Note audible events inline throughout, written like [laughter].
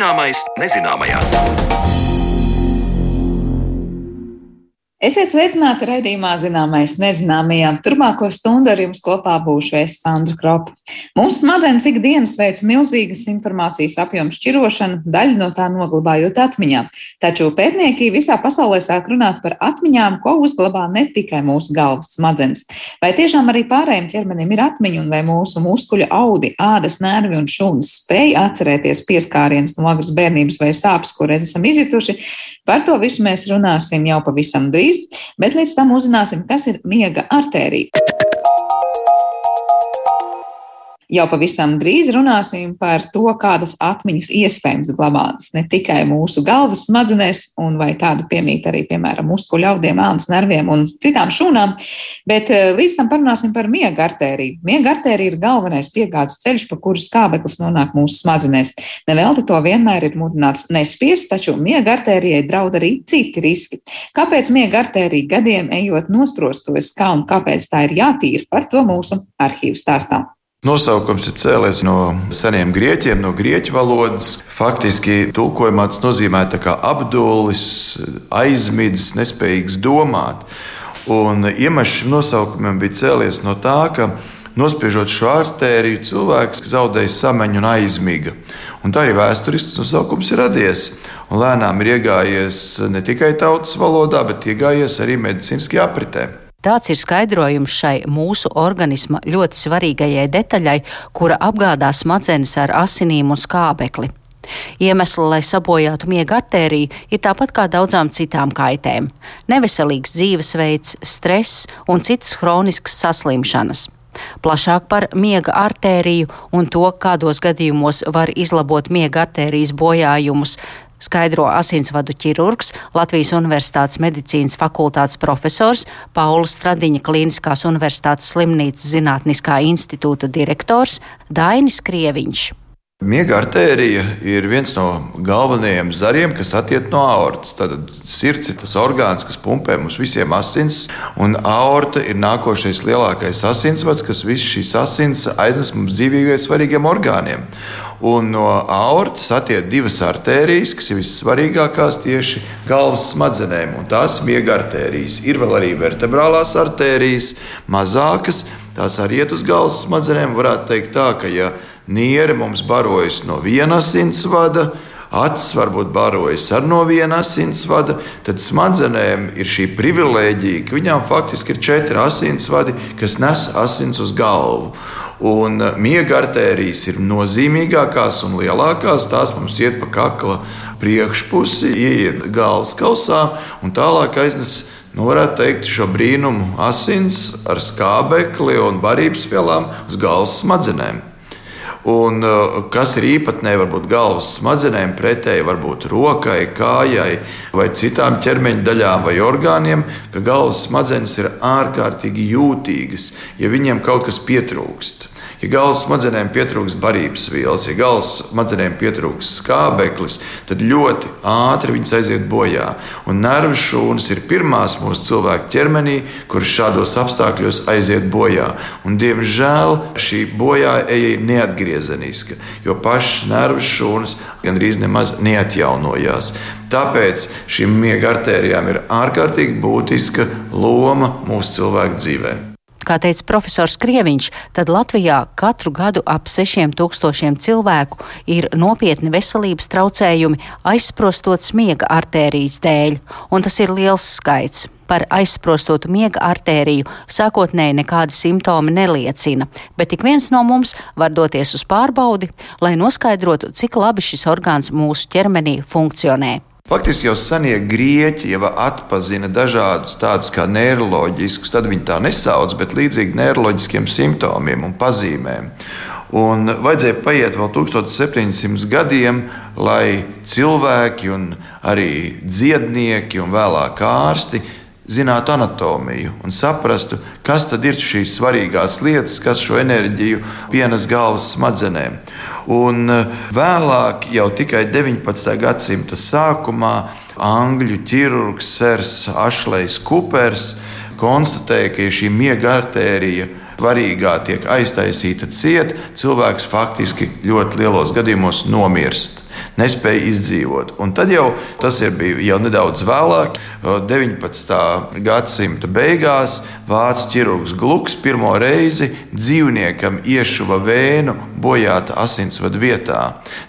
Zināmais nezināmajā. Esiet sveicināti raidījumā Zināmais nezināmajā. Turmāko stundu ar jums kopā būšu es, Sandra Kropa. Mūsu smadzenes ikdienas veic milzīgas informācijas apjomu šķirošanu, daļu no tā noglabājot atmiņā. Taču pētnieki visā pasaulē sāk runāt par atmiņām, ko uzglabā ne tikai mūsu galvas smadzenes. Vai tiešām arī pārējiem ķermenim ir atmiņa, un vai mūsu muskuļu audi, ādas nervi un šūnas spēj atcerēties pieskārienas no agras bērnības vai sāpes, ko reiz esam izjutuši? Par to visu mēs runāsim jau pavisam drīz, bet līdz tam uzzināsim, kas ir miega artērija. Jau pavisam drīz runāsim par to, kādas atmiņas iespējams glabātas ne tikai mūsu galvas smadzenēs, un vai tādu piemīt arī, piemēram, muskuļu audiem, ānas nerviem un citām šūnām, bet eh, līdz tam parunāsim par miega artēriju. Miega artērija ir galvenais piegādes ceļš, pa kuru skābeklis nonāk mūsu smadzenēs. Nevelti to vienmēr ir mudināts nespiest, taču miega artērijai draud arī citi riski. Kāpēc miega artērija gadiem ejot nosprostojas, kā un kāpēc tā ir jātīra, par to mūsu arhīvu stāstām. Nosaukums ir cēlies no seniem grieķiem, no grieķu valodas. Faktiski tulkojumā tas nozīmē apdulis, aizmidzis, nespējīgs domāt. Un iemesls šim nosaukumam bija cēlies no tā, ka nospiežot šo artēriju, cilvēks zaudēja samaņu un aizmiga. Un tā arī vēsturisks nosaukums ir radies. Un lēnām ir iegājies ne tikai tautas valodā, bet iegājies arī medicīniskajā apritē. Tāds ir skaidrojums šai mūsu organisma ļoti svarīgajai detaļai, kura apgādā smadzenes ar asinīm un skābekli. Iemesli, lai sabojātu miega artēriju, ir tāpat kā daudzām citām kaitēm - neveselīgs dzīvesveids, stress un citas hroniskas saslimšanas. Plašāk par miega artēriju un to, kādos gadījumos var izlabot miega artērijas bojājumus, skaidro asinsvadu ķirurgs, Latvijas Universitātes medicīnas fakultātes profesors, Paulas Stradiņa Kliniskās Universitātes slimnīcas zinātniskā institūta direktors Dainis Krieviņš. Miega artērija ir viens no galvenajiem zariem, kas attiek no aortas. Tad sirds ir tas orgāns, kas pumpē mums visiem asins, un aorta ir nākošais lielākais asinsvads, kas visas šīs asins aiznes mums dzīvībai svarīgiem orgāniem. Un no aortas attiek divas artērijas, kas ir vissvarīgākās tieši galvas smadzenēm, un tās ir miega artērijas. Ir vēl arī vertebrālās artērijas, mazākas, tās arī iet uz galvas smadzenēm. Varētu teikt tā, ka ja Nieri mums barojas no viena asinsvada, acis varbūt barojas ar no viena asinsvada, tad smadzenēm ir šī privilēģija, ka viņām faktiski ir četri asinsvadi, kas nes asins uz galvu. Un eh, miega artērijas ir nozīmīgākās un lielākās. Tās mums iet pa kakla priekšpusi, ieiet galvas kausā un tālāk aiznes. Nu, varētu teikt, šo brīnumu asins ar skābekli un barības vielām uz galvas smadzenēm. Un, uh, kas ir īpatnēji varbūt galvas smadzenēm, pretēji varbūt rokai, kājai vai citām ķermeņa daļām vai orgāniem, ka galvas smadzenes ir ārkārtīgi jūtīgas, ja viņiem kaut kas pietrūkst. Ja galvas smadzenēm pietrūks barības vielas, ja galvas smadzenēm pietrūks skābeklis, tad ļoti ātri viņas aiziet bojā. Un nervu šūnas ir pirmās mūsu cilvēka ķermenī, kuras šādos apstākļos aiziet bojā. Un, diemžēl šī bojāeja ir neatgriezeniska, jo pašas nervu šūnas gandrīz nemaz neatjaunojās. Tāpēc šīm miega artērijām ir ārkārtīgi būtiska loma mūsu cilvēku dzīvēm. Kā teica profesors Krieviņš, tad Latvijā katru gadu ap 6000 cilvēku ir nopietni veselības traucējumi aizsprostot smiega artērijas dēļ, un tas ir liels skaits. Par aizsprostotu miega artēriju sākotnēji nekādi simptomi neliecina, bet ik viens no mums var doties uz pārbaudi, lai noskaidrotu, cik labi šis orgāns mūsu ķermenī funkcionē. Faktiski jau senie grieķi jau atpazina dažādus tādus kā neiroloģiskus, tad viņi tā nesauc, bet līdzīgi neiroloģiskiem simptomiem un pazīmēm. Un vajadzēja paiet vēl 1700 gadiem, lai cilvēki, arī dziednieki un vēlāk ārsti zinātu anatomiju un saprastu, kas tad ir šīs svarīgās lietas, kas šo enerģiju pienes galvas smadzenēm. Un eh, vēlāk, jau tikai 19. gadsimta sākumā, angļu ķirurgs Sērs Ašlejs Kupers konstatēja, ka šī miega artērija svarīgā tiek aiztaisīta cieta, cilvēks faktiski ļoti lielos gadījumos nomirst. Nespēja izdzīvot. Un tad jau tas ir bijis jau nedaudz vēlāk, 19. gadsimta beigās, vācu ķirurgs Gluks pirmo reizi dzīvniekam iešuva vēnu bojāta asinsvadu vietā.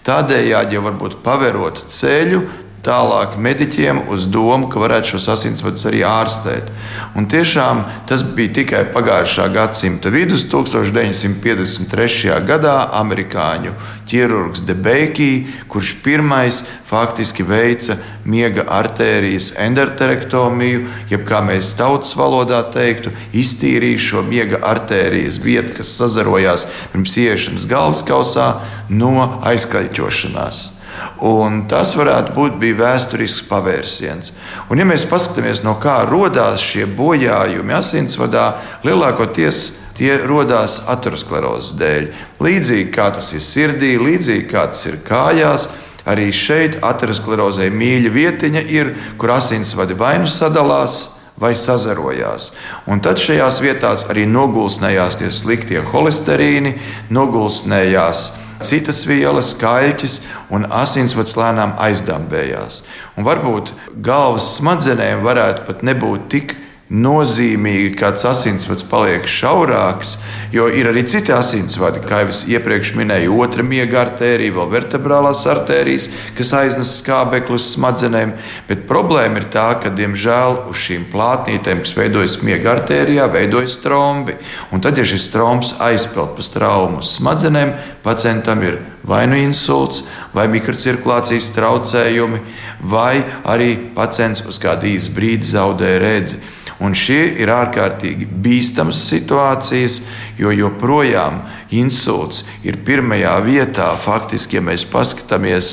Tādējādi jau varbūt paverot ceļu tālāk mediķiem uz domu, ka varētu šos asinsvadus arī ārstēt. Un tiešām tas bija tikai pagājušā gadsimta vidus, 1953. gadā amerikāņu ķirurgs Debeikī, kurš pirmais faktiski veica miega artērijas endarterektomiju, jeb kā mēs tautas valodā teiktu, iztīrīja šo miega artērijas vietu, kas sazarojās pirms ieiešanas galvaskausā no aizkaļķošanās. Un tas varētu būt vēsturisks pavērsiens. Un, ja mēs paskatāmies, no kā radās šie bojājumi asinsvadā, lielākoties tie radās aterosklerozes dēļ. Līdzīgi kā tas ir sirdī, līdzīgi kā tas ir kājās. Arī šeit aterosklerozē mīļa vietiņa ir, kur asinsvadi vai nu sadalās, vai sazarojās. Un tad šajās vietās arī nogulsnējās tie sliktie holesterīni, nogulsnējās citas vielas, kaļķis un asinsvads lēnām aizdambējās. Un varbūt galvas smadzenēm varētu pat nebūt tik nozīmīgi, tas asinsvads paliek šaurāks, jo ir arī citi asinsvadi, kā jau iepriekš minēju, otra miega artērija, vēl vertebrālās artērijas, kas aiznes skābekli uz smadzenēm. Bet problēma ir tā, ka, diemžēl, uz šīm plātnītēm, kas veidojas miega artērijā, veidojas trombi. Un tad, ja šis trombs aizpeld pa traumu uz smadzenēm, pacientam ir vai nu insults, vai mikrocirkulācijas traucējumi, vai arī pacients uz kādu īsu brīdi zaudē redzi. Un šie ir ārkārtīgi bīstamas situācijas, jo joprojām insults ir pirmajā vietā. Faktiski, ja mēs paskatāmies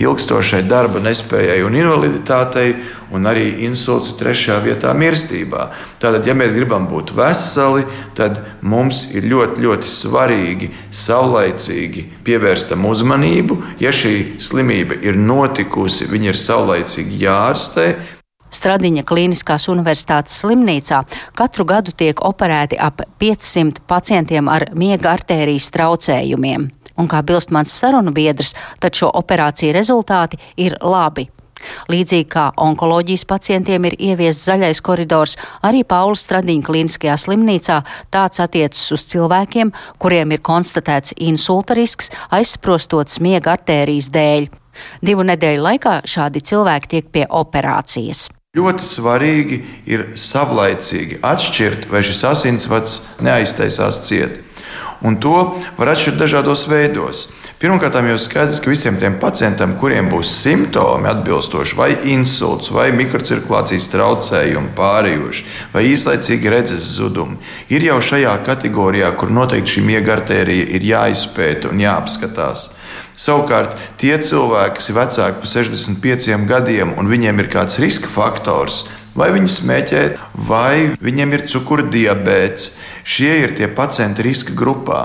ilgstošai darba nespējai un invaliditātei, un arī insults ir trešajā vietā mirstībā. Tātad, ja mēs gribam būt veseli, tad mums ir ļoti, ļoti svarīgi saulaicīgi pievērst tam uzmanību. Ja šī slimība ir notikusi, viņa ir saulaicīgi jārastē. Stradiņa Kliniskās universitātes slimnīcā katru gadu tiek operēti ap 500 pacientiem ar miega artērijas traucējumiem. Un kā bilst mans sarunu biedrs, tad šo operāciju rezultāti ir labi. Līdzīgi kā onkoloģijas pacientiem ir ieviests zaļais koridors, arī Paulas Stradiņa klīniskajā slimnīcā tāds attiecas uz cilvēkiem, kuriem ir konstatēts insulta risks aizsprostotas miega artērijas dēļ. Divu nedēļu laikā šādi cilvēki tiek pie operācijas. Ļoti svarīgi ir savlaicīgi atšķirt, vai šis asinsvads neaiztaisās ciet. Un to var atšķirt dažādos veidos. Pirmkārt, jau skaidrs, ka visiem tiem pacientiem, kuriem būs simptomi atbilstoši, vai insults, vai mikrocirkulācijas traucējumi pārējoši, vai īslaicīgi redzes zudumi, ir jau šajā kategorijā, kur noteikti šī miega artērija ir jāizpēta un jāapskatās. Savukārt, tie cilvēki, kas ir vecāki par 65 gadiem un viņiem ir kāds riska faktors, vai viņi smēķē, vai viņiem ir cukura diabetes, šie ir tie pacienti riska grupā.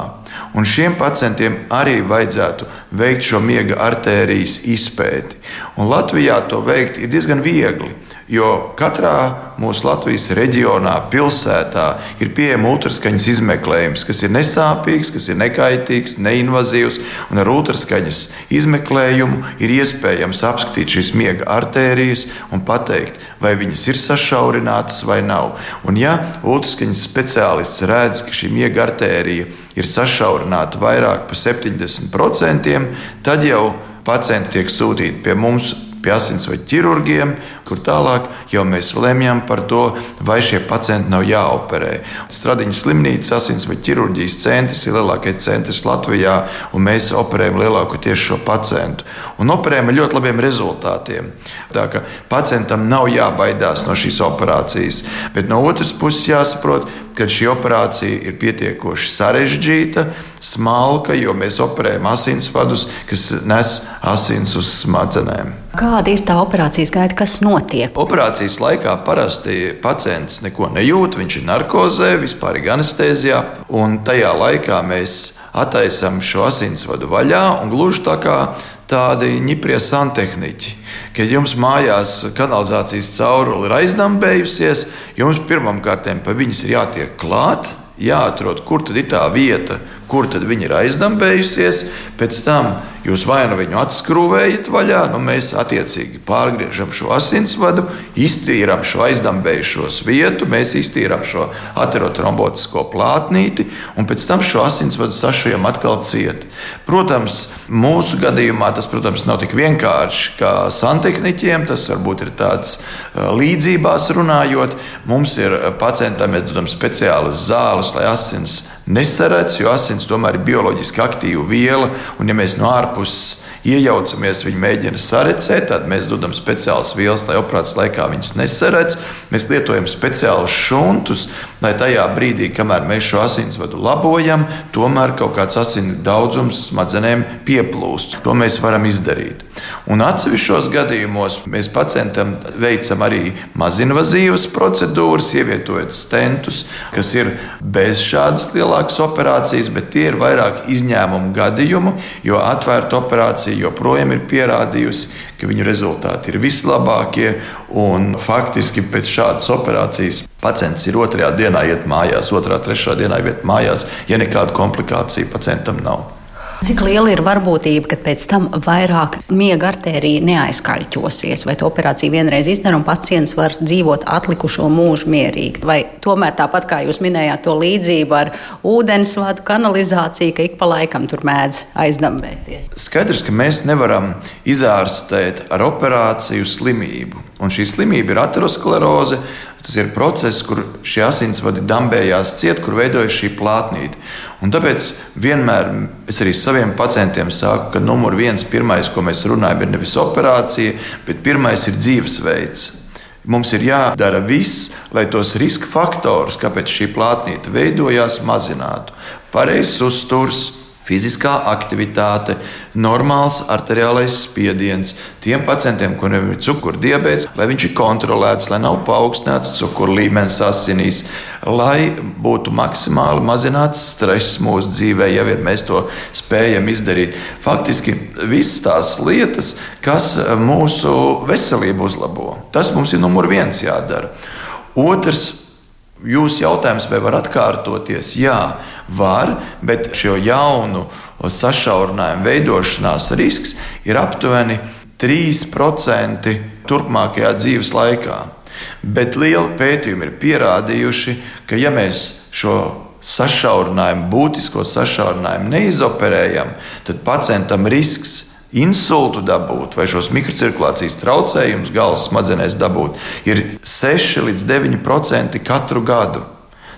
Un šiem pacientiem arī vajadzētu veikt šo miega artērijas izpēti. Un Latvijā to veikt ir diezgan viegli. Jo katrā mūsu Latvijas reģionā, pilsētā ir pieejama ultraskaņas izmeklējums, kas ir nesāpīgs, kas ir nekaitīgs, neinvazīvs. Ar ultraskaņas izmeklējumu ir iespējams apskatīt šīs miega artērijas un pateikt, vai viņas ir sašaurinātas vai nav. Un, ja ultraskaņas speciālists redz, ka šī miega artērija ir sašaurināta vairāk par 70%, tad jau pacienti tiek sūtīti pie mums pie asinsvadu ķirurgiem, kur tālāk jau mēs lemjam par to, vai šie pacienti nav jāoperē. Stradiņas slimnīcas asinsvadu ķirurģijas centrs ir lielākais centrs Latvijā, un mēs operējam lielākoties šo pacientu. Un operējam ar ļoti labiem rezultātiem. Tā kā pacientam nav jābaidās no šīs operācijas, bet no otras puses jāsaprot, ka šī operācija ir pietiekoši sarežģīta, smalka, jo mēs operējam asinsvadus, kas nes asins uz smadzenēm. Kāda ir tā operācijas gaita, kas notiek? Operācijas laikā parasti pacients neko nejūt, viņš ir narkozē, vispār ir anestezijā, un tajā laikā mēs attaisam šo asinsvadu vaļā un gluži tā kā tādi ņiprie santehniķi. Kad jums mājās kanalizācijas caurule ir aizdambējusies, jums pirmām kārtām pa viņas ir jātiek klāt, jāatrod, kur tad ir tā vieta, kur tad viņa ir aizdambējusies. Pēc tam Jūs vai nu viņu atskrūvējat vaļā, nu mēs attiecīgi pārgriežam šo asinsvadu, iztīrām šo aizdambējušos vietu, mēs iztīrām šo aterotrombotisko plātnīti un pēc tam šo asinsvadu sašujam atkal ciet. Protams, mūsu gadījumā tas protams, nav tik vienkārši kā santehniķiem. Tas varbūt ir tāds līdzībās runājot. Mums ir pacientam, mēs dodam speciālas zāles, lai asins nesaredz, jo asins tomēr ir bioloģiski aktīva viela. Un, ja mēs no ārpuses iejaucamies, viņi mēģina sarecēt, tad mēs dodam speciālas vielas, lai operācijas laikā viņas nesaredz. Mēs lietojam speciālus šuntus, lai tajā brīdī, kamēr mēs šo asinsvadu labojam, tomēr kaut kāds asins daudzums smadzenēm pieplūst. To mēs varam izdarīt. Un atsevišķos gadījumos mēs pacientam veicam arī mazinvazīvas procedūras, ievietojot stentus, kas ir bez šādas lielākas operācijas, bet tie ir vairāk izņēmumu gadījumu, jo atvērta operācija joprojām ir pierādījusi, ka viņu rezultāti ir vislabākie. Faktiski pēc šādas operācijas pacients ir otrajā dienā iet mājās, otrā, trešā dienā iet mājās, ja nekādu komplikāciju pacientam nav. Cik liela ir varbūtība, ka pēc tam vairāk miega artērija neaizkaļķosies, vai to operāciju vienreiz izdara un pacients var dzīvot atlikušo mūžu mierīgi? Vai tomēr tāpat kā jūs minējāt to līdzību ar ūdensvadu kanalizāciju, ka ik pa laikam tur mēdz aizdambēties? Skaidrs, ka mēs nevaram izārstēt ar operāciju slimību. Un šī slimība ir ateroskleroze, Tas ir process, kur šie asinsvadi dambējās ciet, kur veidojas šī plātnīte. Un tāpēc vienmēr es arī saviem pacientiem saku, ka numur viens, pirmais, ko mēs runājam, ir nevis operācija, bet pirmais ir dzīvesveids. Mums ir jādara viss, lai tos riska faktorus, kāpēc šī plātnīte veidojās, mazinātu. Pareizs uzturs, fiziskā aktivitāte, normāls arteriālais spiediens. Tiem pacientiem, kuriem ir cukurdibēts, lai viņš ir kontrolēts, lai nav paaugstināts cukuru līmenis asinīs, lai būtu maksimāli mazināts stress mūsu dzīvē, ja mēs to spējam izdarīt. Faktiski visas tās lietas, kas mūsu veselību uzlabo, tas mums ir numur viens jādara. Otrs, Jūsu jautājums, vai var atkārtoties? Jā, var, bet šo jaunu sašaurinājumu veidošanās risks ir aptuveni 3% turpmākajā dzīves laikā. Bet lieli pētījumi ir pierādījuši, ka ja mēs šo sašaurinājumu, būtisko sašaurinājumu neizoperējam, tad pacientam risks insultu dabūt vai šos mikrocirkulācijas traucējumus galvas smadzenēs dabūt, ir 6 līdz 9% katru gadu.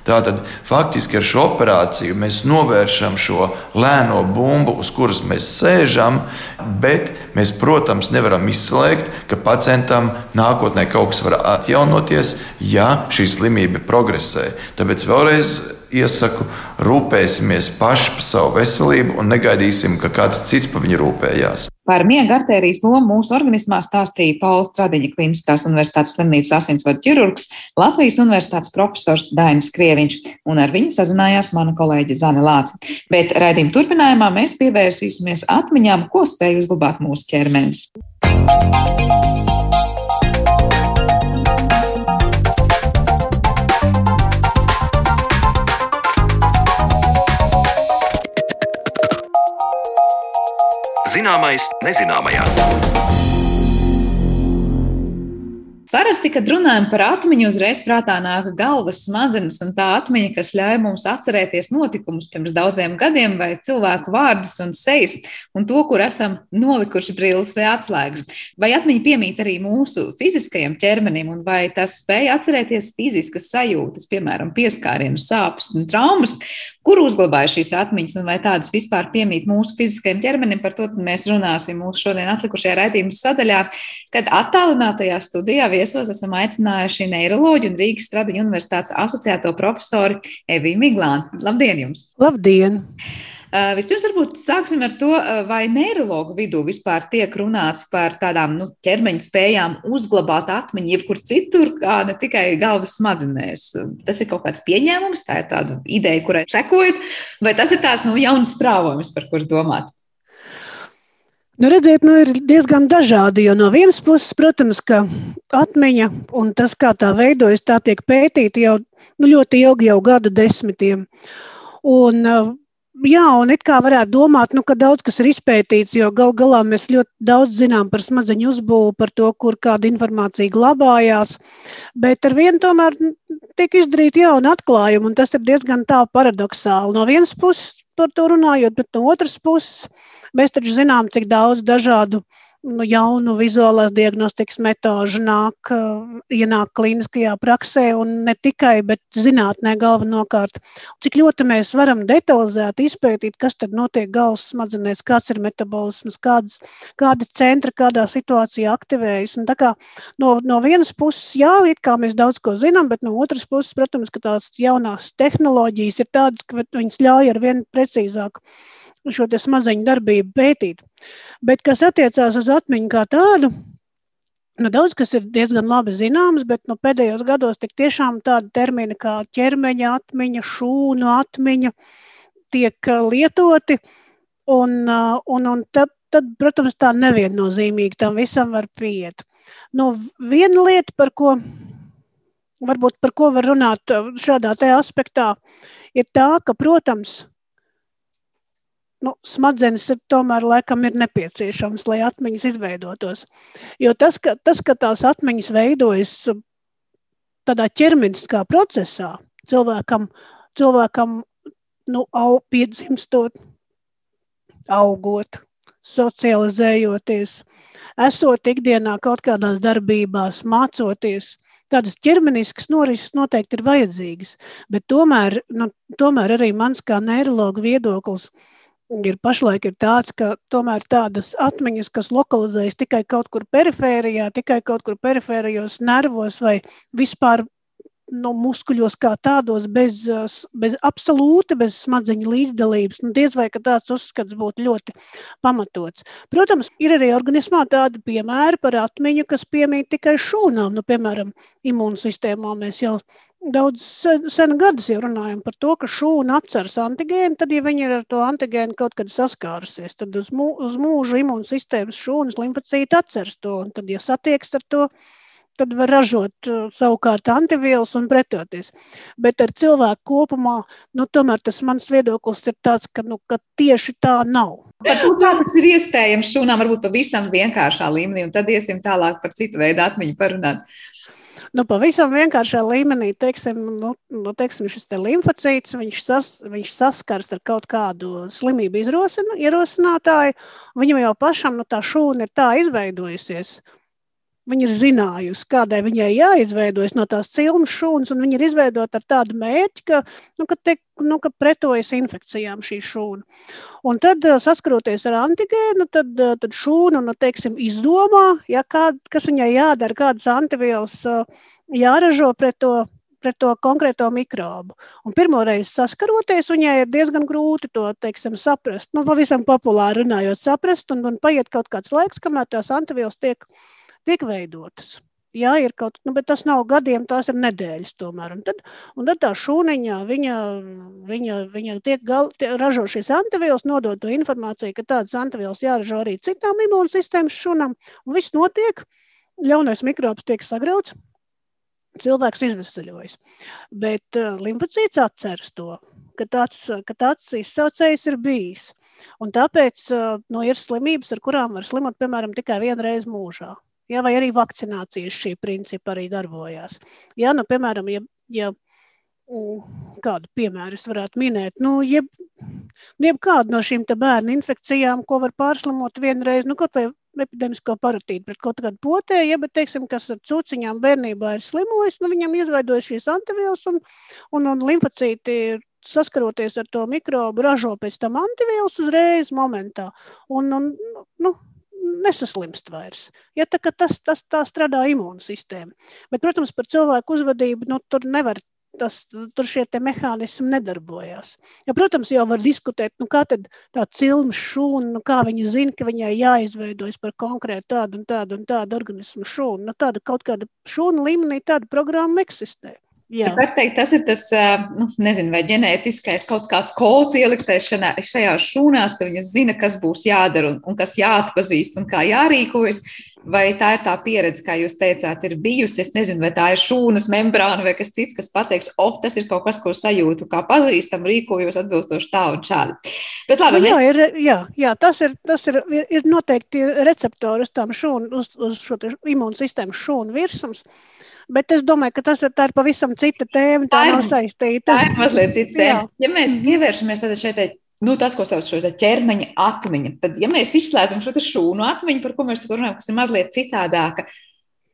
Tātad faktiski ar šo operāciju mēs novēršam šo lēno bumbu, uz kuras mēs sēžam, bet mēs, protams, nevaram izslēgt, ka pacientam nākotnē kaut kas var atjaunoties, ja šī slimība progresē. Tāpēc vēlreiz iesaku, rūpēsimies paši par savu veselību un negaidīsim, ka kāds cits par viņu rūpējās. Par miega arterijas lomu mūsu organismā stāstīja Pauls Stradiņa Kliniskās universitātes slimnīcas asinsvadu ķirurgs, Latvijas universitātes profesors Dainis Krieviņš, un ar viņu sazinājās mana kolēģe Zane Lāca. Bet raidījuma turpinājumā mēs pievērsīsimies atmiņām, ko spēj uzglabāt mūsu ķermenis. Zināmais nezināmajā. Parasti, kad runājam par atmiņu, uzreiz prātā nāk galvas smadzenes un tā atmiņa, kas ļauj mums atcerēties notikumus pirms daudziem gadiem, vai cilvēku vārdus un sejas, un to, kur esam nolikuši brilles vai atslēgas. Vai atmiņa piemīt arī mūsu fiziskajam ķermenim, un vai tas spēj atcerēties fiziskas sajūtas, piemēram, pieskārienu sāpes un traumas, kur uzglabāja šīs atmiņas un vai tādas vispār piemīt mūsu fiziskajam ķermenim. Par to mēs runāsim mūsu šodien atlikušajā raidījuma sadaļā, kad attālinātajā studijā viesos esam aicinājuši neiroloģu un Rīgas Stradiņu universitātes asociēto profesoru Eviju Miglānu. Labdien jums! Labdien! Uh, vispirms, varbūt sāksim ar to, uh, vai neiroloģu vidū vispār tiek runāts par tādām nu, ķermeņa spējām uzglabāt atmiņu, jebkur citur, kā ne tikai galvas smadzenēs. Tas ir kaut kāds pieņēmums, tā ir tāda ideja, kurai sekojat, vai tas ir tās nu, jauns strāvojums, par kur domāt? Nu, redziet, nu, ir diezgan dažādi. Jo no vienas puses, protams, ka atmiņa un tas, kā tā veidojas, tā tiek pētīta jau nu, ļoti ilgi, jau gadu desmitiem. Un, uh, Jā, un it kā varētu domāt, nu, ka daudz kas ir izpētīts, jo gal galā mēs ļoti daudz zinām par smadzeņu uzbūvi, par to, kur kāda informācija glabājās. Bet ar vienu tomēr tiek izdarīti jauni atklājumi, un tas ir diezgan tā paradoxāli. No vienas puses par to runājot, bet no otras puses mēs taču zinām, cik daudz dažādu uh, jaunu vizuālās diagnostikas metožu nāk, ienāk klīniskajā praksē, un ne tikai, bet zinātnē galvenokārt. Cik ļoti mēs varam detalizēti izpētīt, kas tad notiek galvas smadzenēs, kāds ir metabolisms, kādas, kādi centri kādā situācijā aktivējas. Un tā kā no, no vienas puses, jā, it kā mēs daudz ko zinām, bet no otras puses, protams, ka tās jaunās tehnoloģijas ir tādas, ka viņas ļauj ar vien precīzāk šo smadzeņu darbību pētīt. Bet kas attiecās uz atmiņu kā tādu, nu, daudz kas ir diezgan labi zināms, bet nu, pēdējos gados tiešām tādi termini kā ķermeņa atmiņa, šūnu atmiņa tiek uh, lietoti. Un, uh, un, un tad, tad, protams, tā neviennozīmīgi tam visam var pieiet. Nu, viena lieta, par ko varbūt par ko var runāt uh, šādā aspektā, ir tā, ka, protams, nu, smadzenes ir tomēr laikam ir nepieciešams, lai atmiņas izveidotos. Jo tas, ka, tas, ka tās atmiņas veidojas tādā ķermeniskā procesā, cilvēkam, cilvēkam nu, au, piedzimstot, augot, socializējoties, esot ikdienā kaut kādās darbībās, mācoties. Tādas ķermeniskas norises noteikti ir vajadzīgas, bet tomēr, nu, tomēr arī mans kā neiroloģa viedoklis ir ir pašlaik ir tāds, ka tomēr tādas atmiņas, kas lokalizējas tikai kaut kur perifērijā, tikai kaut kur perifērijos nervos vai vispār no muskuļos kā tādos, bez, bez absolūti, bez smadzeņu līdzdalības. Nu, diez vai tāds uzskats būtu ļoti pamatots. Protams, ir arī organismā tādi piemēri par atmiņu, kas piemīt tikai šūnām. Nu, piemēram, imūnsistēmā mēs jau daudz sen, sen gadus jau runājam par to, ka šūna atceras antigēnu, tad, ja viņi ir ar to antigēnu kaut kad saskārusies, tad uz, mū, uz mūžu imūnsistēmas šūnas limfocīti atceras to, tad, ja satieks ar to, tad var ražot uh, savukārt antivielas un pretoties. Bet ar cilvēku kopumā, nu, tomēr tas mans viedoklis ir tāds, ka, nu, ka tieši tā nav. Par to, kā tas ir iespējams šūnām, varbūt pavisam vienkāršā līmenī, un tad iesim tālāk par citu veidu atmiņu parunāt. Nu, pavisam vienkāršā līmenī, teiksim, nu, nu, teiksim šis te limfocīts, viņš, sas, viņš saskars ar kaut kādu slimību ierosinātāju, viņam jau pašam nu, tā šūna ir tā izveidojusies. Viņa ir zinājusi, kādai viņai jāizveidojas no tās cilmes šūnas, un viņa ir izveidota ar tādu mērķi, ka, nu, ka, te, nu, ka pretojas infekcijām šī šūna. Un tad, saskaroties ar antigēnu, tad, tad šūna nu, teiksim, izdomā, ja kād, kas viņai jādara, kādas antivielas jāražo pret to pret to konkrēto mikrobu. Un pirmo reizi saskaroties, viņai ir diezgan grūti to teiksim, saprast. Nu, pavisam populāri runājot, saprast, un, un paiet kaut kāds laiks, kamēr tās antivielas tiek tiek veidotas. Jā, ir kaut kas, nu, bet tas nav gadiem, tās ir nedēļas tomēr. Un tad, un tad tā šūniņā viņa, viņa, viņa tiek gal, tie, ražo šīs antivielas, nodod to informāciju, ka tādas antivielas jāražo arī citām imūnsistēmas šūnām. Un viss notiek, ļaunais mikrobs tiek sagrauts, cilvēks izvesaļojas. Bet uh, limfocīts atceras to, ka tāds, ka tāds izsaucējs ir bijis. Un tāpēc uh, nu, ir slimības, ar kurām var slimot, piemēram, tikai vienu reizi mūžā. Ja, vai arī vakcinācijas šī principa arī darbojās. Ja, nu, piemēram, ja, ja mm, kādu piemēru es varētu minēt, nu, jeb, nu, jebkādu no šīm bērnu infekcijām, ko var pārslimot vienreiz, nu, kaut vai epidemisko paratītu pret kaut kādu potēju, ja, bet, teiksim, kas ar cūciņām bērnībā ir slimojis, nu, viņam izveidojas šīs antivielas un, un, un limfocīti saskaroties ar to mikrobu, ražo pēc tam antivielas uzreiz momentā. Un, un, nu, nesaslimst vairs. Ja, tā, tas, tas tā strādā imūnsistēma. Bet, protams, par cilvēku uzvedību nu, tur nevar. Tas, tur šie mehānismi nedarbojas. Ja, protams, jau var diskutēt, nu, kā tā cilma šūna, nu, kā viņa zina, ka viņai jāizveidojas par konkrētu tādu un tādu un tādu organismu šūnu. Nu, tāda kaut kāda šūna līmenī tāda programma eksistē. Jā. Var teikt, tas ir tas, nu, nezinu, vai ģenētiskais kaut kāds kods ieliktais šajās šūnās, ka viņas zina, kas būs jādara un, un kas jāatpazīst un kā jārīkojas. Vai tā ir tā pieredze, kā jūs teicāt, ir bijusi? Es nezinu, vai tā ir šūnas membrāna vai kas cits, kas pateiks, o, oh, tas ir kaut kas, ko sajūtu, kā pazīstam, rīkojos atbilstoši tā un šādi. Bet labi, nu, jā, mēs... ir, jā, jā, tas ir, tas ir, ir noteikti receptori uz tām šūnu, uz, uz šo imūnsistēmas šūnu virsums. Bet es domāju, ka tas ir, ir pavisam cita tēma. Tā, tā nav saistīta. Tā ir mazliet cita tēma. Jā. Ja mēs pievēršamies šeit nu, tas, ko sauc par ķermeņa atmiņu. Tad, ja mēs izslēdzam šo šūnu atmiņu, par ko mēs runājam, kas ir mazliet citādāka,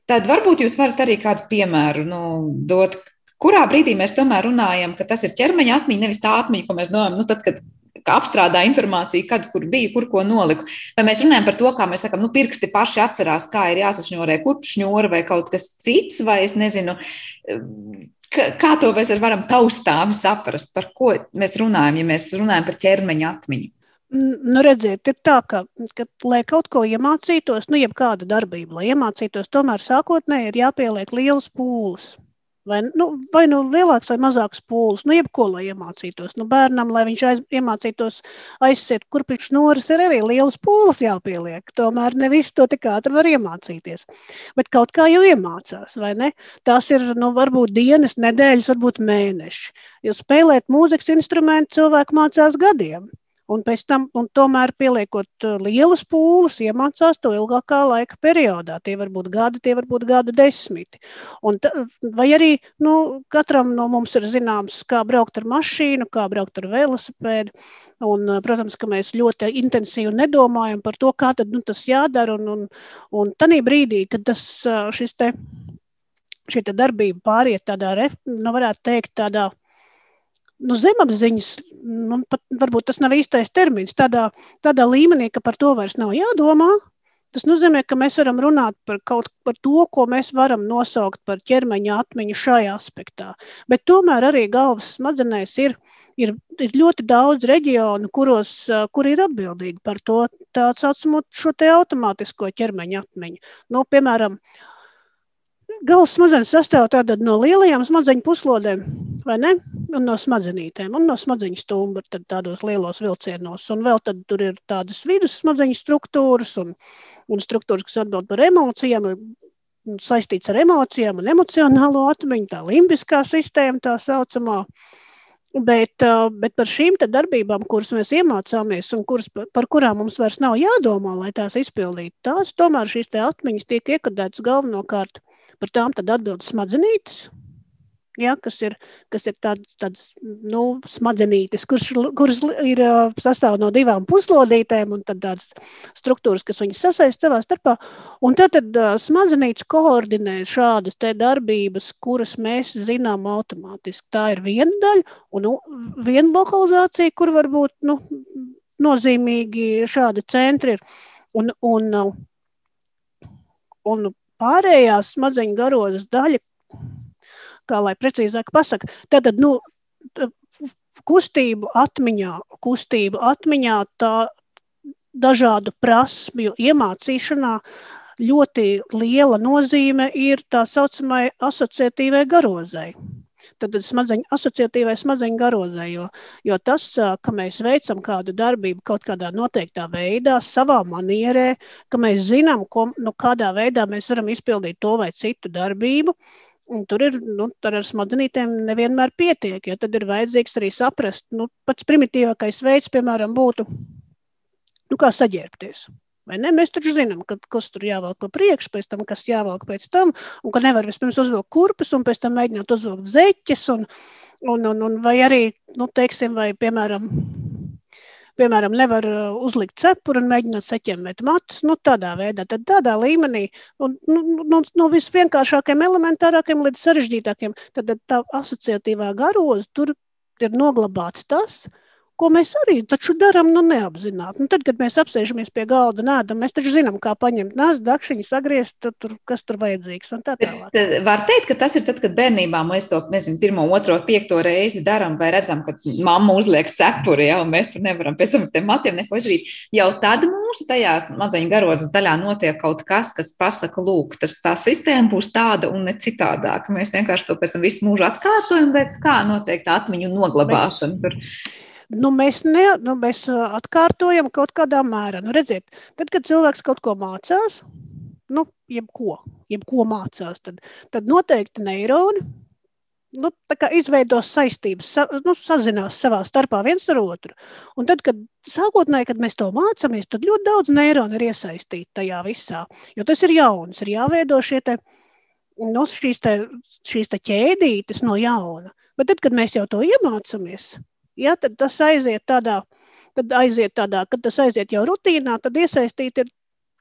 tad varbūt jūs varat arī kādu piemēru nu, dot. Kurā brīdī mēs tomēr runājam, ka tas ir ķermeņa atmiņa, nevis tā atmiņa, ko mēs domājam, nu, tad, kad apstrādā informāciju, kad kur bija, kur ko noliku. Vai mēs runājam par to, kā mēs sakām, nu, pirksti paši atcerās, kā ir jāsašņorē kurpšņora vai kaut kas cits, vai es nezinu, Kā to mēs varam taustāmi saprast, par ko mēs runājam, ja mēs runājam par ķermeņa atmiņu? Nu, redziet, ir tā, ka, ka lai kaut ko iemācītos, nu, jebkādu darbību, lai iemācītos, tomēr sākotnēji ir jāpieliek liels pūles. Vai nu, vai nu lielāks vai mazāks pūlis, nu, jebko, lai iemācītos. Nu, bērnam, lai viņš aiz, iemācītos aizsiet kurpīšu noris, ir arī liels pūlis jāpieliek. Tomēr ne visu to tik ātri var iemācīties. Bet kaut kā jau iemācās, vai ne? Tās ir, nu, varbūt dienas, nedēļas, varbūt mēneši. Jo spēlēt mūzikas instrumentu cilvēku mācās gadiem. Un pēc tam, un tomēr pieliekot uh, lielas pūles, iemācās to ilgākā laika periodā. Tie var būt gadi, tie var būt gadu desmiti. Un ta, vai arī nu, katram no mums ir zināms, kā braukt ar mašīnu, kā braukt ar velosipēdu. Un, uh, protams, ka mēs ļoti intensīvi nedomājam par to, kā tad, nu, tas jādara. Un, un, un tādā brīdī, kad tas, uh, šis te, šī te darbība pāriet tādā, nu, varētu teikt, tādā nu, zemapziņas, nu, pat, varbūt tas nav īstais termins, tādā, tādā līmenī, ka par to vairs nav jādomā. Tas nozīmē, ka mēs varam runāt par kaut par to, ko mēs varam nosaukt par ķermeņa atmiņu šajā aspektā. Bet tomēr arī galvas smadzenēs ir, ir, ir ļoti daudz reģionu, kuros, kur ir atbildīgi par to tā saucamo šo te automātisko ķermeņa atmiņu. Nu, piemēram, uh, Galvas smadzenes sastāv no lielajām smadzeņu puslodēm, vai ne? Un no smadzenītēm, un no smadzeņu stumbra tādos lielos vilcienos. Un vēl tur ir tādas vidus smadzeņu struktūras un, un struktūras, kas atbild par emocijām, saistīts ar emocijām un emocionālo atmiņu, tā limbiskā sistēma tā saucamā. Bet, bet par šīm darbībām, kuras mēs iemācāmies un kuras, par, par kurām mums vairs nav jādomā, lai tās izpildītu, tās tomēr šīs atmiņas tiek iekodētas galvenokārt par tām atbild smadzenītes. Ja, kas ir, kas ir tāds, tāds nu, smadzenītis, kurš, kuras ir sastāv no divām puslodītēm un tādas struktūras, kas viņas sasaista savā starpā. Un tad, tad smadzenītis koordinē šādas darbības, kuras mēs zinām automātiski. Tā ir viena daļa un nu, viena lokalizācija, kur var būt nu, nozīmīgi šādi centri. Ir. Un, un, un pārējās smadzeņu garotas daļa, kā lai precīzāk pasaka, tad, nu, kustību atmiņā, kustību atmiņā tā dažādu prasmju iemācīšanā ļoti liela nozīme ir tā saucamai asociatīvai garozai tad smadzeņu, asociatīvai smadzeņu garozē. Jo, jo tas, ka mēs veicam kādu darbību kaut kādā noteiktā veidā, savā manierē, ka mēs zinām, ko, nu, kādā veidā mēs varam izpildīt to vai citu darbību. Un tur ir nu, ar smadzenītēm nevienmēr pietiek. Ja tad ir vajadzīgs arī saprast, nu, pats primitīvākais veids, piemēram, būtu nu, kā saģērbties. Mēs taču zinām, ka, kas tur jāvelk pa priekšu, pēc tam, kas jāvelk pēc tam, un ka nevar vispirms uzvilkt kurpes, un pēc tam mēģināt uzvilkt zeķes, un, un, un, un vai arī, nu, teiksim, vai, piemēram, piemēram, nevar uh, uzlikt cepuri un mēģināt saķemmēt matus, nu, tādā veidā, tad tādā līmenī, un, nu, no, nu, no visvienkāršākiem, elementārākiem līdz sarežģītākiem, tad tā asociatīvā garoza tur ir noglabāts tas, ko mēs arī darām nu, neapzināti. Nu, tad, kad mēs apsēžamies pie galda un ēdam, mēs taču zinām, kā paņemt nāzi, dakšiņu, sagriezt, tur, kas tur vajadzīgs. Tālāk. Var teikt, ka tas ir tad, kad bērnībā mēs to nezinu, pirmo, otro, piekto reizi darām, vai redzam, ka mamma uzliek cepuri, ja, un mēs tur nevaram pēc tam tiem matiem neko izdarīt. Jau tad mūsu tajā maziņu garotas daļā notiek kaut kas, kas pasaka, lūk, tas, tā sistēma būs tāda un ne citādāka. Mēs vienkārši to pēc tam visu mūžu atkārtojam, bet kā noteikti atmiņu noglabāšana. Mēs nu, mēs, ne, nu, mēs atkārtojam kaut kādā mērā. Nu, redziet, tad, kad cilvēks kaut ko mācās, nu, jebko, jebko mācās, tad, tad noteikti neironi nu, izveidos saistības, sa, nu, sazinās savā starpā viens ar otru. Un tad, kad sākotnēji, kad mēs to mācāmies, tad ļoti daudz neironu ir iesaistīti tajā visā. Jo tas ir jauns, ir jāveido šie te, nu, šīs, te, šīs te ķēdītes no jauna. Bet tad, kad mēs jau to iemācāmies, ja, tad tas aiziet tādā, tad aiziet tādā, kad tas aiziet jau rutīnā, tad iesaistīt ir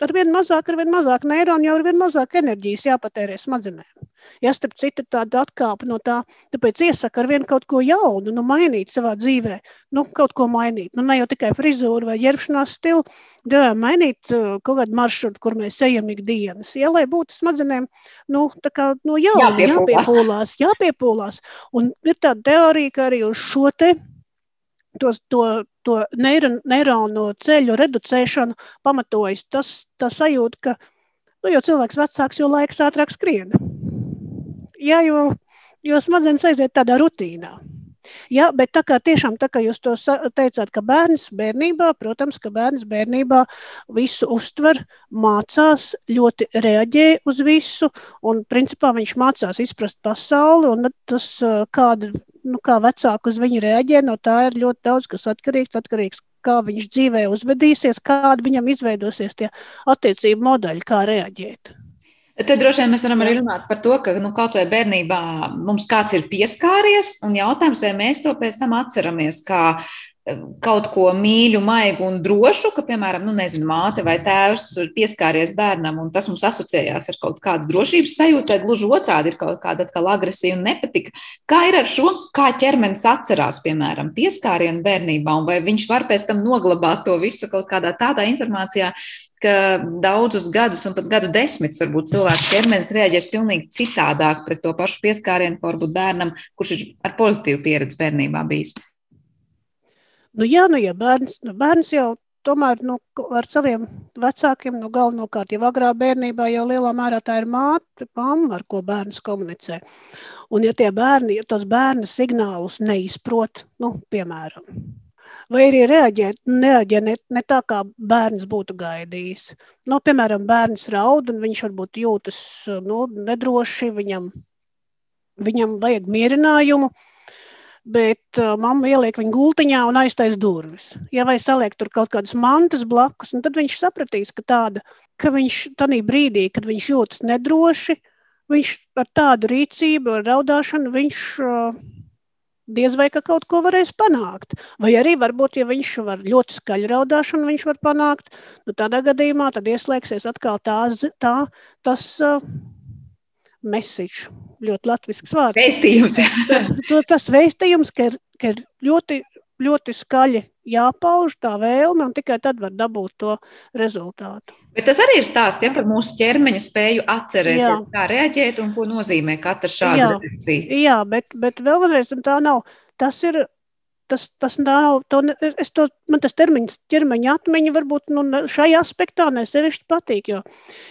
ar vien mazāk, ar vien mazāk neironu, jau ar vien mazāk enerģijas jāpatērē smadzenēm. Ja starp citu tāda atkāpa no tā, tāpēc iesaka ar vien kaut ko jaunu, nu mainīt savā dzīvē, nu kaut ko mainīt. Nu ne jau tikai frizūru vai ģērbšanās stilu, jā, mainīt uh, kaut kādu maršrutu, kur mēs ejam ikdienas. Ja, lai būtu smadzenēm, nu tā kā no jauna jāpiepūlās. jāpiepūlās, jāpiepūlās. Un ir tāda teorija, ka arī uz šo te to, to, to neironu ceļu reducēšanu pamatojas tas, tā sajūta, ka nu, jo cilvēks vecāks, jo laiks ātrāk skrien. Jā, jo, jo smadzenes aiziet tādā rutīnā. Jā, bet tā kā tiešām tā kā jūs to teicāt, ka bērns bērnībā, protams, ka bērns bērnībā visu uztver, mācās, ļoti reaģē uz visu, un principā viņš mācās izprast pasauli, un tas, kāda nu, kā vecāki uz viņu reaģē, no tā ir ļoti daudz kas atkarīgs. atkarīgs kā viņš dzīvē uzvedīsies, kāda viņam izveidosies tie attiecību modeļi, kā reaģēt. Tad droši vien mēs varam arī runāt par to, ka nu, kaut vai bērnībā mums kāds ir pieskāries, un jautājums, vai mēs to pēc tam atceramies kā kaut ko mīļu, maigu un drošu, ka, piemēram, nu, nezinu, māte vai tēvs ir pieskāries bērnam, un tas mums asociējās ar kaut kādu drošības sajūtu, vai gluži otrādi ir kaut kāda atkal agresija un nepatika. Kā ir ar šo, kā ķermenis atcerās, piemēram, pieskārienu bērnībā, un vai viņš var pēc tam noglabāt to visu kaut kādā tādā informācijā, ka daudzus gadus, un pat gadu desmitus, varbūt cilvēks ķermenis reaģēs pilnīgi citādāk pret to pašu pieskārienu, varbūt bērnam, kurš ir ar pozitīvu pieredzi bērnībā bijis. Nu, jā, nu, ja bērns, nu, bērns jau tomēr nu, ar saviem vecākiem, nu, galvenokārt jau agrā bērnībā, jau lielā mērā tā ir māte, mamma, ar ko bērns komunicē. Un, ja tie bērni, ja tos bērna signālus neizprot, nu, piemēram, vai arī reaģē, nereaģē ne, ne tā, kā bērns būtu gaidījis. Nu, piemēram, bērns raud un viņš varbūt jūtas nu, nedroši, viņam, viņam vajag mierinājumu bet uh, mamma ieliek viņu gultiņā un aiztais durvis. Ja vai saliek tur kaut kādas mantas blakus, tad viņš sapratīs, ka tāda, ka viņš tādā brīdī, kad viņš jūtas nedroši, viņš ar tādu rīcību, ar raudāšanu, viņš uh, diez vai ka kaut ko varēs panākt. Vai arī varbūt, ja viņš var ļoti skaļu raudāšanu, viņš var panākt, nu tādā gadījumā tad ieslēgsies atkal tā, tā tas uh, message ļoti latvisks vārds. Vēstījums. [laughs] to, tas vēstījums, ka ir, ka ir ļoti, ļoti skaļi jāpauž tā vēlme, un tikai tad var dabūt to rezultātu. Bet tas arī ir stāsts ja, par mūsu ķermeņa spēju atcerēties, kā reaģēt un ko nozīmē katra šāda reakcija. Jā, bet, bet vēlreiz tā nav. Tas ir tas, tas nav, to, es to, man tas termiņš, ķermeņa atmiņa varbūt nu, šai aspektā nesevišķi patīk, jo,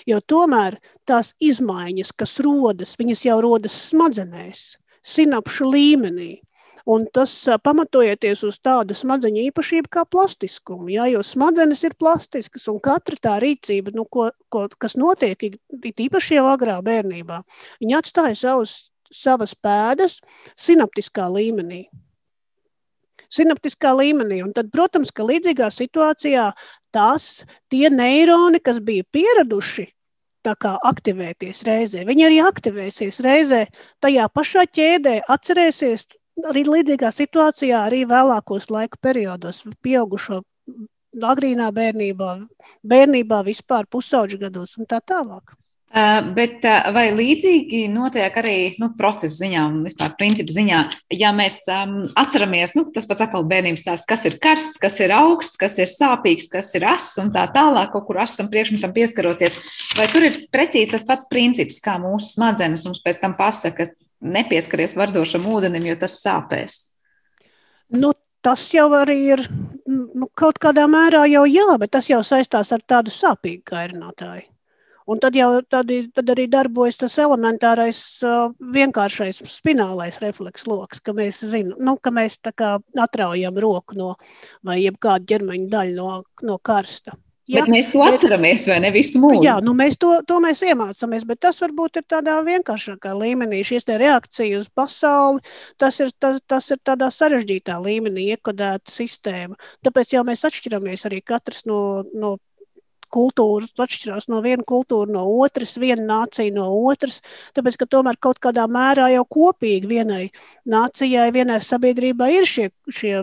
jo tomēr tās izmaiņas, kas rodas, viņas jau rodas smadzenēs, sinapšu līmenī. Un tas pamatojoties uz tādu smadzeņu īpašību kā plastiskumu. Jā, jo smadzenes ir plastiskas, un katra tā rīcība, nu, ko, ko, kas notiek īpaši jau agrā bērnībā, viņa atstāja savus, savas pēdas sinaptiskā līmenī sinaptiskā līmenī. Un tad, protams, ka līdzīgā situācijā tās tie neironi, kas bija pieraduši aktivēties reizē, viņi arī aktivēsies reizē tajā pašā ķēdē, atcerēsies arī līdzīgā situācijā, arī vēlākos laika periodos, pieaugušo agrīnā bērnībā, bērnībā vispār pusauģu gados un tā tālāk. Bet vai līdzīgi notiek arī nu, procesu ziņā un vispār principu ziņā, ja mēs um, atceramies, nu, tas pats atkal bērnības tās, kas ir karsts, kas ir augsts, kas ir sāpīgs, kas ir ass un tā tālāk, kaut kur asam priekšmetam pieskaroties, vai tur ir precīzi tas pats princips, kā mūsu smadzenes mums pēc tam pasaka, nepieskaries vardošam ūdenim, jo tas sāpēs? Nu, tas jau arī ir nu, kaut kādā mērā jau jā, bet tas jau saistās ar tādu sāpīgu kairinātāju. Un tad jau tad, tad arī darbojas tas elementārais, vienkāršais spinālais refleks lokus, ka mēs zinām, nu, ka mēs atraujam roku no vai jebkādu ķermeņa daļu no, no karsta. Ja? Bet mēs to atceramies, vai ne visu mūžu? Jā, nu mēs to, to mēs iemācāmies, bet tas varbūt ir tādā vienkāršākā līmenī. Šīs reakcijas uz pasauli, tas ir, tas, tas ir tādā sarežģītā līmenī iekodēta sistēma. Tāpēc jau mēs atšķiramies arī katrs no, no kultūras atšķirās no viena kultūra, no otras, viena nācija no otras. Tāpēc, ka tomēr kaut kādā mērā jau kopīgi vienai nācijai, vienai sabiedrībai ir šie, šie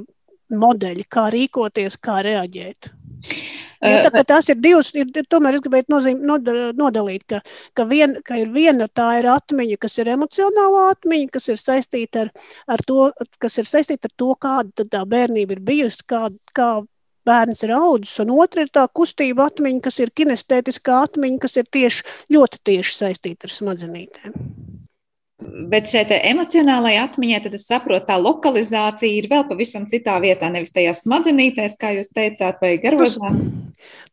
modeļi, kā rīkoties, kā reaģēt. Ja, tā, tās ir divas, ir, tomēr es gribētu nozīm, nodalīt, ka, ka, vien, ka ir viena tā ir atmiņa, kas ir emocionālā atmiņa, kas ir saistīta ar, ar to, kas ir saistīta ar to, kāda tā bērnība ir bijusi, kā, kā bērns ir audzis, un otra ir tā kustība atmiņa, kas ir kinestētiskā atmiņa, kas ir tieši, ļoti tieši saistīta ar smadzenītēm. Bet šeit emocionālajā atmiņā, tad es saprotu, tā lokalizācija ir vēl pavisam citā vietā, nevis tajās smadzenītēs, kā jūs teicāt, vai garozā.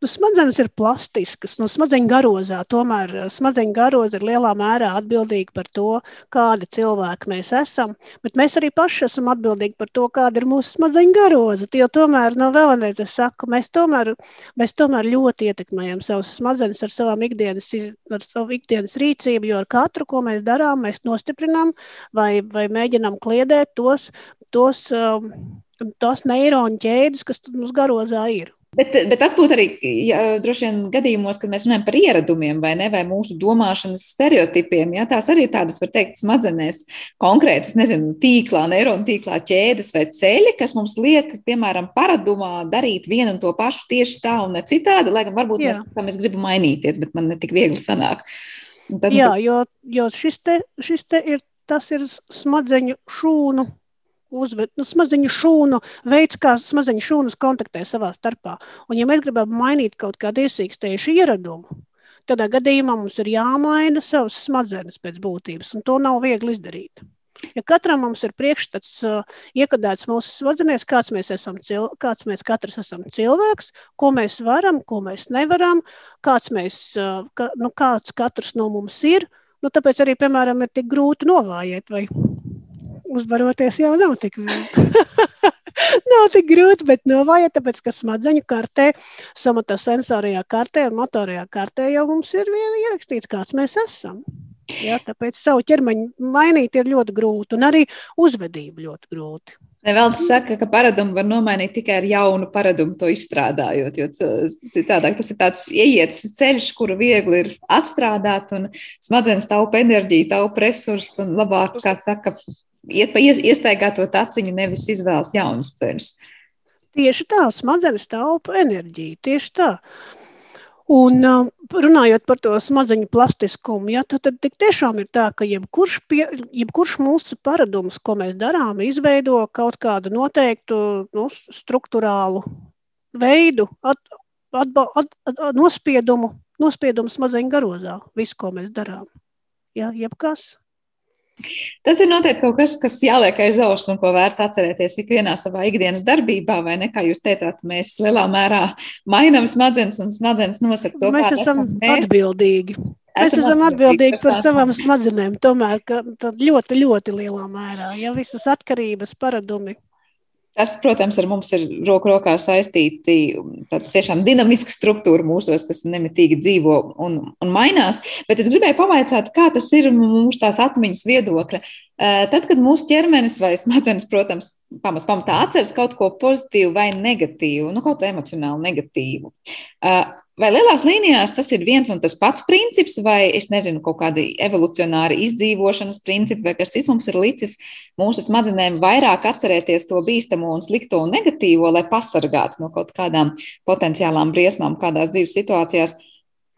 Nu, smadzenes ir plastiskas, nu, smadzeņu garozā. Tomēr eh, smadzeņu garoza ir lielā mērā atbildīga par to, kādi cilvēki mēs esam. Bet mēs arī paši esam atbildīgi par to, kāda ir mūsu smadzeņu garoza. Jo tomēr, no nu, vēlreiz es saku, mēs tomēr, mēs tomēr ļoti ietekmējam savus smadzenes ar ikdienas, ar savu ikdienas rīcību, jo ar katru, ko mēs darām, mēs nostiprinām vai, vai mēģinām kliedēt tos, tos, um, tos neironu ķēdes, kas mums garozā ir. Bet, bet tas būtu arī ja, droši vien gadījumos, kad mēs runājam par ieradumiem vai, ne, vai mūsu domāšanas stereotipiem. Ja, tās arī ir tādas, var teikt, smadzenēs konkrētas, nezinu, tīklā, neironu tīklā ķēdes vai ceļi, kas mums liek, piemēram, paradumā darīt vienu un to pašu tieši tā un ne citādi, lai gan varbūt Jā. mēs, mēs gribam mainīties, bet man ne tik viegli sanāk. Tad, Jā, jo, jo šis, te, šis te ir, tas ir smadzeņu šūnu uzved, nu, smadzeņu šūnu veids, kā smadzeņu šūnas kontaktē savā starpā. Un, ja mēs gribam mainīt kaut kādu iesīkstējušu ieradumu, tādā gadījumā mums ir jāmaina savas smadzenes pēc būtības, un to nav viegli izdarīt. Ja katram mums ir priekšstats uh, iekodēts mūsu smadzenēs, kāds mēs esam, cil, kāds mēs katrs esam cilvēks, ko mēs varam, ko mēs nevaram, kāds, mēs, uh, ka, nu, kāds katrs no mums ir, nu, tāpēc arī, piemēram, ir tik grūti novājēt vai uzvaroties jau nav tik [laughs] nav tik grūti, bet novāja, tāpēc, ka smadzeņu kartē, samata sensorijā kartē un motorajā kartē jau mums ir ierakstīts, kāds mēs esam. Ja, tāpēc savu ķermeņu mainīt ir ļoti grūti, un arī uzvedību ļoti grūti. Vēl tas saka, ka paradumu var nomainīt tikai ar jaunu paradumu, to izstrādājot. Jo citādāk tas ir tāds ieiets ceļš, kuru viegli ir atstrādāt, un smadzenes taupa enerģiju, taupa resursus, un labāk, kā saka, iet pa iestaigāto taciņu, nevis izvēlas jaunus ceļus. Tieši tā, smadzenes taupa enerģiju, tieši tā. Un runājot par to smadzeņu plastiskumu, ja, tad, tad tiešām ir tā, ka jebkurš, pie, jebkurš mūsu paradums, ko mēs darām, izveido kaut kādu noteiktu nu, struktūrālu veidu, at, atba, at, at, nospiedumu, nospiedumu smadzeņu garozā. Visu, ko mēs darām. Ja, jebkas. Tas ir noteikti kaut kas, kas jāliek aiz auss un ko vērts atcerēties ikvienā savā ikdienas darbībā, vai ne? Kā jūs teicāt, mēs lielā mērā mainām smadzenes un smadzenes nosaka to, mēs esam mēs. atbildīgi. Mēs esam, esam atbildīgi par savām smadzenēm, tomēr ļoti, ļoti lielā mērā. Ja visas atkarības, paradumi Tas, protams, ar mums ir roku rokā saistīti tāda tiešām dinamiska struktūra mūsos, kas nemitīgi dzīvo un, un mainās. Bet es gribēju pavaicāt, kā tas ir mūsu tās atmiņas viedokļa. Tad, kad mūsu ķermenis vai smadzenes, protams, pamat, pamatā atceras kaut ko pozitīvu vai negatīvu, nu, kaut ko emocionāli negatīvu, Vai lielās līnijās tas ir viens un tas pats princips, vai es nezinu, kaut kādi evolucionāri izdzīvošanas principi, vai kas cits mums ir licis mūsu smadzenēm vairāk atcerēties to bīstamo un slikto un negatīvo, lai pasargātu no kaut kādām potenciālām briesmām, kādās dzīves situācijās.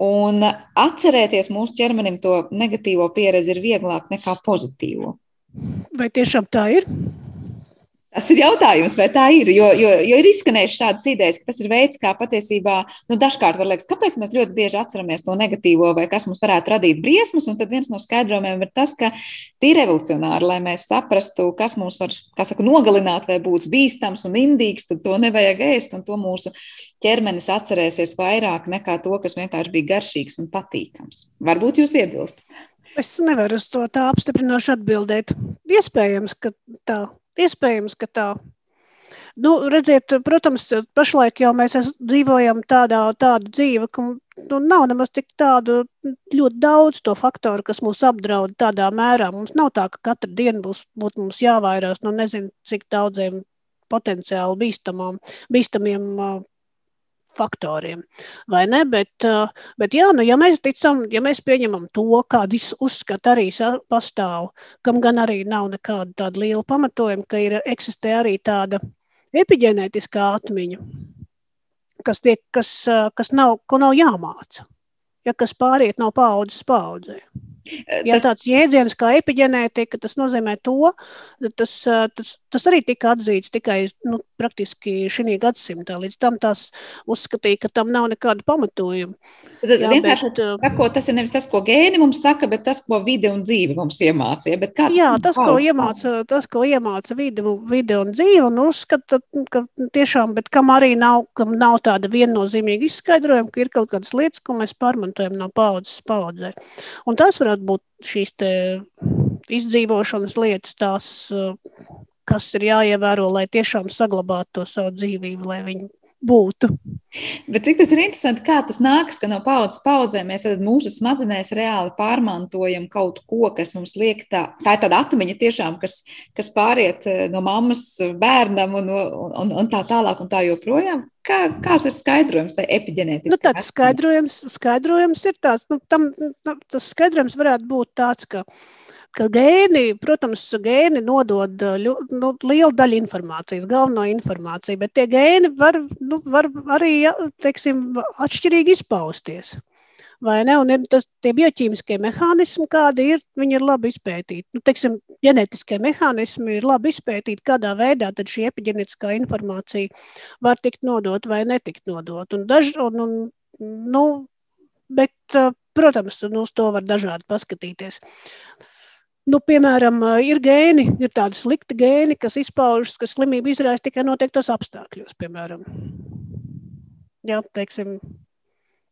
Un atcerēties mūsu ķermenim to negatīvo pieredzi ir vieglāk nekā pozitīvo. Vai tiešām tā ir? Tas ir jautājums, vai tā ir. Jo, jo, jo ir izskanējušas šādas idejas, ka tas ir veids, kā patiesībā, nu, dažkārt var liekas, kāpēc mēs ļoti bieži atceramies to negatīvo, vai kas mums varētu radīt briesmas. Un tad viens no skaidrojumiem ir tas, ka tie ir revolucionāri, lai mēs saprastu, kas mums var, kā saka, nogalināt vai būt bīstams un indīgs, tad to nevajag ēst, un to mūsu ķermenis atcerēsies vairāk nekā to, kas vienkārši bija garšīgs un patīkams. Varbūt jūs iebilstat. Es nevaru uz to tā apstiprinoši atbildēt. Iespējams, ka tā. Iespējams, ka tā. Nu, redziet, protams, pašlaik jau mēs dzīvojam tādā, tādu dzīvi, ka nu, nav nemaz tik tādu ļoti daudz to faktoru, kas mūs apdraud tādā mērā. Mums nav tā, ka katru dienu būs būt mums jāvairās no nezinu cik daudziem potenciāli bīstamām, bīstamiem faktoriem. Bet, uh, bet jā, nu, ja mēs ticam, ja mēs pieņemam to, kāda uzskata arī pastāv, kam gan arī nav nekāda tāda liela pamatojuma, ka ir eksistē arī tāda epigenētiskā atmiņa, kas, tiek, kas, uh, kas nav, ko nav jāmāca, ja kas pāriet no paudzes paudzē. Ja tas... tāds jēdziens kā epigenētika, tas nozīmē to, tas, tas, tas arī tika atzīts tikai nu, praktiski šī gadsimtā. Līdz tam tās uzskatīja, ka tam nav nekāda pamatojuma. Tad, Jā, vienkārši bet, sako, tas ir nevis tas, ko gēni mums saka, bet tas, ko vide un dzīve mums iemācīja. Jā, tas, ko iemāca, tas, ko iemāca vide, vide un dzīve, un uzskata, ka tiešām, bet kam arī nav, kam nav tāda viennozīmīga izskaidrojuma, ka ir kaut kādas lietas, ko mēs pārmantojam no paudzes paudzē. Un tas varētu būt šīs izdzīvošanas lietas, tās, kas ir jāievēro, lai tiešām saglabātu to savu dzīvību, lai viņi būtu. Bet cik tas ir interesanti, kā tas nākas, ka no paudzes paudzē mēs mūsu smadzenēs reāli pārmantojam kaut ko, kas mums liek tā, tā ir tāda atmiņa tiešām, kas, kas pāriet eh, no mammas bērnam un, un, un tā tālāk un tā joprojām. Kā, kāds ir skaidrojums tai epigenētiskajai? Nu, tāds skaidrojums, skaidrojums ir tāds, nu, tam, nu, tas skaidrojums varētu būt tāds, ka ka gēni, protams, gēni nodod nu, lielu daļu informācijas, galveno informāciju, bet tie gēni var, nu, var arī teiksim, atšķirīgi izpausties. Vai ne? Un ir tas, tie bioķīmiskie mehānismi, kādi ir, viņi ir labi izpētīti. Nu, teiksim, ģenētiskie mehānismi ir labi izpētīti, kādā veidā šī epigenētiskā informācija var tikt nodot vai netikt nodot. Un daž, un, un, nu, bet, protams, uz to var dažādi paskatīties. Nu, piemēram, ir gēni, ir tādi slikti gēni, kas izpaužas, ka slimība izraisa tikai noteiktos apstākļos. Piemēram, Jā, teiksim,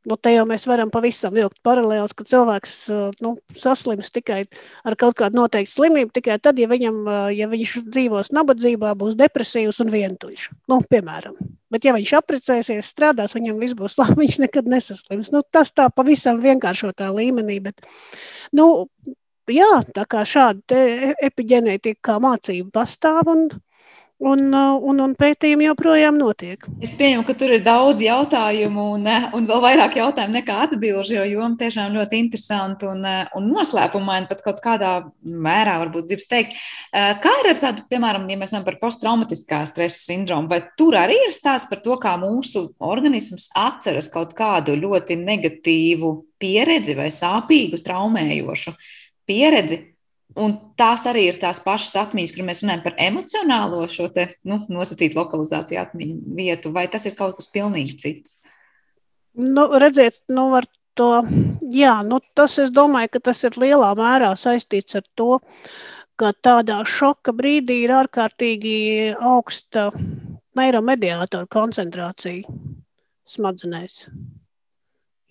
nu, te jau mēs varam pavisam vilkt paralēlus, ka cilvēks nu, saslims tikai ar kaut kādu noteiktu slimību, tikai tad, ja, viņam, ja viņš dzīvos nabadzībā, būs depresīvs un vientuļš. Nu, piemēram. Bet, ja viņš apprecēsies, strādās, viņam viss būs labi, [laughs] viņš nekad nesaslims. Nu, tas tā pavisam vienkāršotā līmenī. Bet, nu, jā, tā kā šāda epigenētika mācība pastāv un, un, un, un pētījumi joprojām notiek. Es pieņemu, ka tur ir daudz jautājumu un, un vēl vairāk jautājumu nekā atbilžu, jo joma tiešām ļoti interesanti un, un noslēpumaini pat kaut kādā mērā varbūt gribas teikt. Kā ir ar tādu, piemēram, ja mēs runājam par posttraumatiskā stresa sindromu, vai tur arī ir stāsts par to, kā mūsu organisms atceras kaut kādu ļoti negatīvu pieredzi vai sāpīgu, traumējošu pieredzi. Un tās arī ir tās pašas atmiņas, kur mēs runājam par emocionālo šo te, nu, nosacītu lokalizāciju atmiņu vietu, vai tas ir kaut kas pilnīgi cits? Nu, redziet, nu, var to, jā, nu, tas es domāju, ka tas ir lielā mērā saistīts ar to, ka tādā šoka brīdī ir ārkārtīgi augsta neiromediātoru koncentrācija smadzenēs.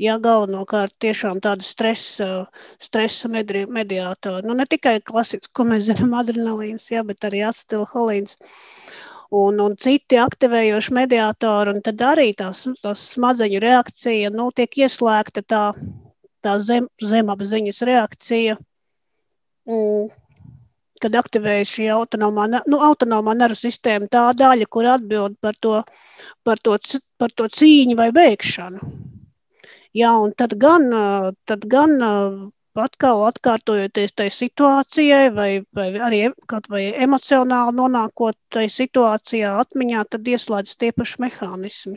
Ja galvenokārt tiešām tāda stresa, stresa mediātori, nu ne tikai klasisks, ko mēs zinām, [laughs] adrenalīns, ja, bet arī acetilholīns un, un citi aktivējoši mediātori, un tad arī tās, tās smadzeņu reakcija, nu, tiek ieslēgta tā, tā zem, zemapziņas reakcija, un, kad aktivējas šī autonomā, nu, autonomā nervu sistēma, tā daļa, kur atbild par to, par to, par to cīņu vai bēgšanu. Jā, un tad gan, tad gan atkal atkārtojoties tai situācijai, vai, vai arī kaut vai emocionāli nonākot tai situācijā, atmiņā, tad ieslēdz tie paši mehānismi.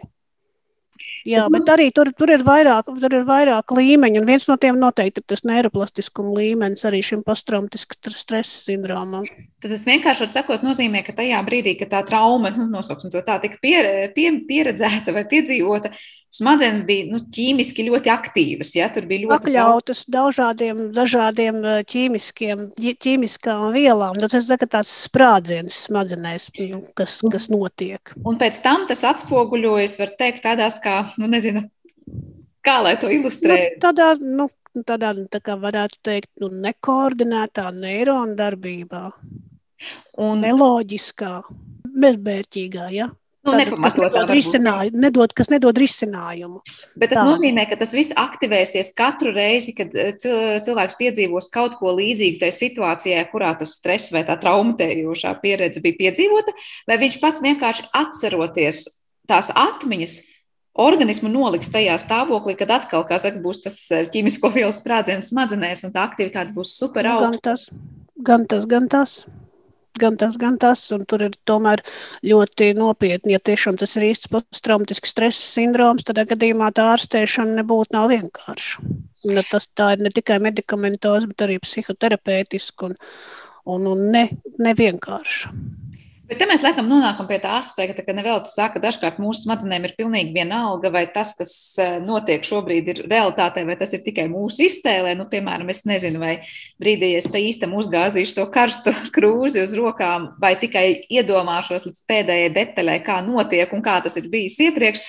Jā, tas bet arī tur, tur, ir vairāk, tur ir vairāk līmeņi, un viens no tiem noteikti ir tas neiroplastiskuma līmenis arī šim posttraumatiskam stresa sindromam. Tad tas vienkārši sakot, nozīmē, ka tajā brīdī, kad tā trauma, nu, nosauksim to tā, tika pier, pie, pieredzēta vai piedzīvota, smadzenes bija nu, ķīmiski ļoti aktīvas. Ja? Tur bija ļoti pakļautas dažādiem, dažādiem ķīmiskiem, ķīmiskām vielām. Nu, tas ir tāds sprādziens smadzenēs, nu, kas, kas notiek. Un pēc tam tas atspoguļojas, var teikt, tādās kā, nu, nezinu, kā lai to ilustrē. Nu, tādā, nu, tādā, tā kā varētu teikt, nu, nekoordinētā neironu darbībā. Un neloģiskā, bezbērķīgā, ja? Nu, nepamatot risinājumu, nedod, kas nedod risinājumu. Bet tas tā. nozīmē, ka tas viss aktivēsies katru reizi, kad eh, cilvēks piedzīvos kaut ko līdzīgu tajā situācijā, kurā tas stress vai tā traumatējošā pieredze bija piedzīvota, vai viņš pats vienkārši atceroties tās atmiņas. Organismu noliks tajā stāvoklī, kad atkal, kā saka, būs tas eh, ķīmisko vielu sprādziens smadzenēs, un tā aktivitāte būs super augsta. Gan tas, gan tas, gan tas gan tas, gan tas. Tur ir tomēr ļoti nopietni, ja tiešām tas ir īsts posttraumatisks stresa sindroms, tad gadījumā tā ārstēšana nebūtu nav vienkārša. Ne, tas, tā ir ne tikai medikamentoza, bet arī psihoterapeitiska un, un, un ne, nevienkārša. Bet mēs laikam nonākam pie tā aspekta, ka nevelti saka, dažkārt mūsu smadzenēm ir pilnīgi vienalga, vai tas, kas eh, notiek šobrīd, ir realitātē, vai tas ir tikai mūsu iztēlē. Nu, piemēram, es nezinu, vai brīdī es pa īstam uzgāzīšu savu karstu [laughs] krūzi uz rokām, vai tikai iedomāšos līdz pēdējai detaļai, kā notiek un kā tas ir bijis iepriekš.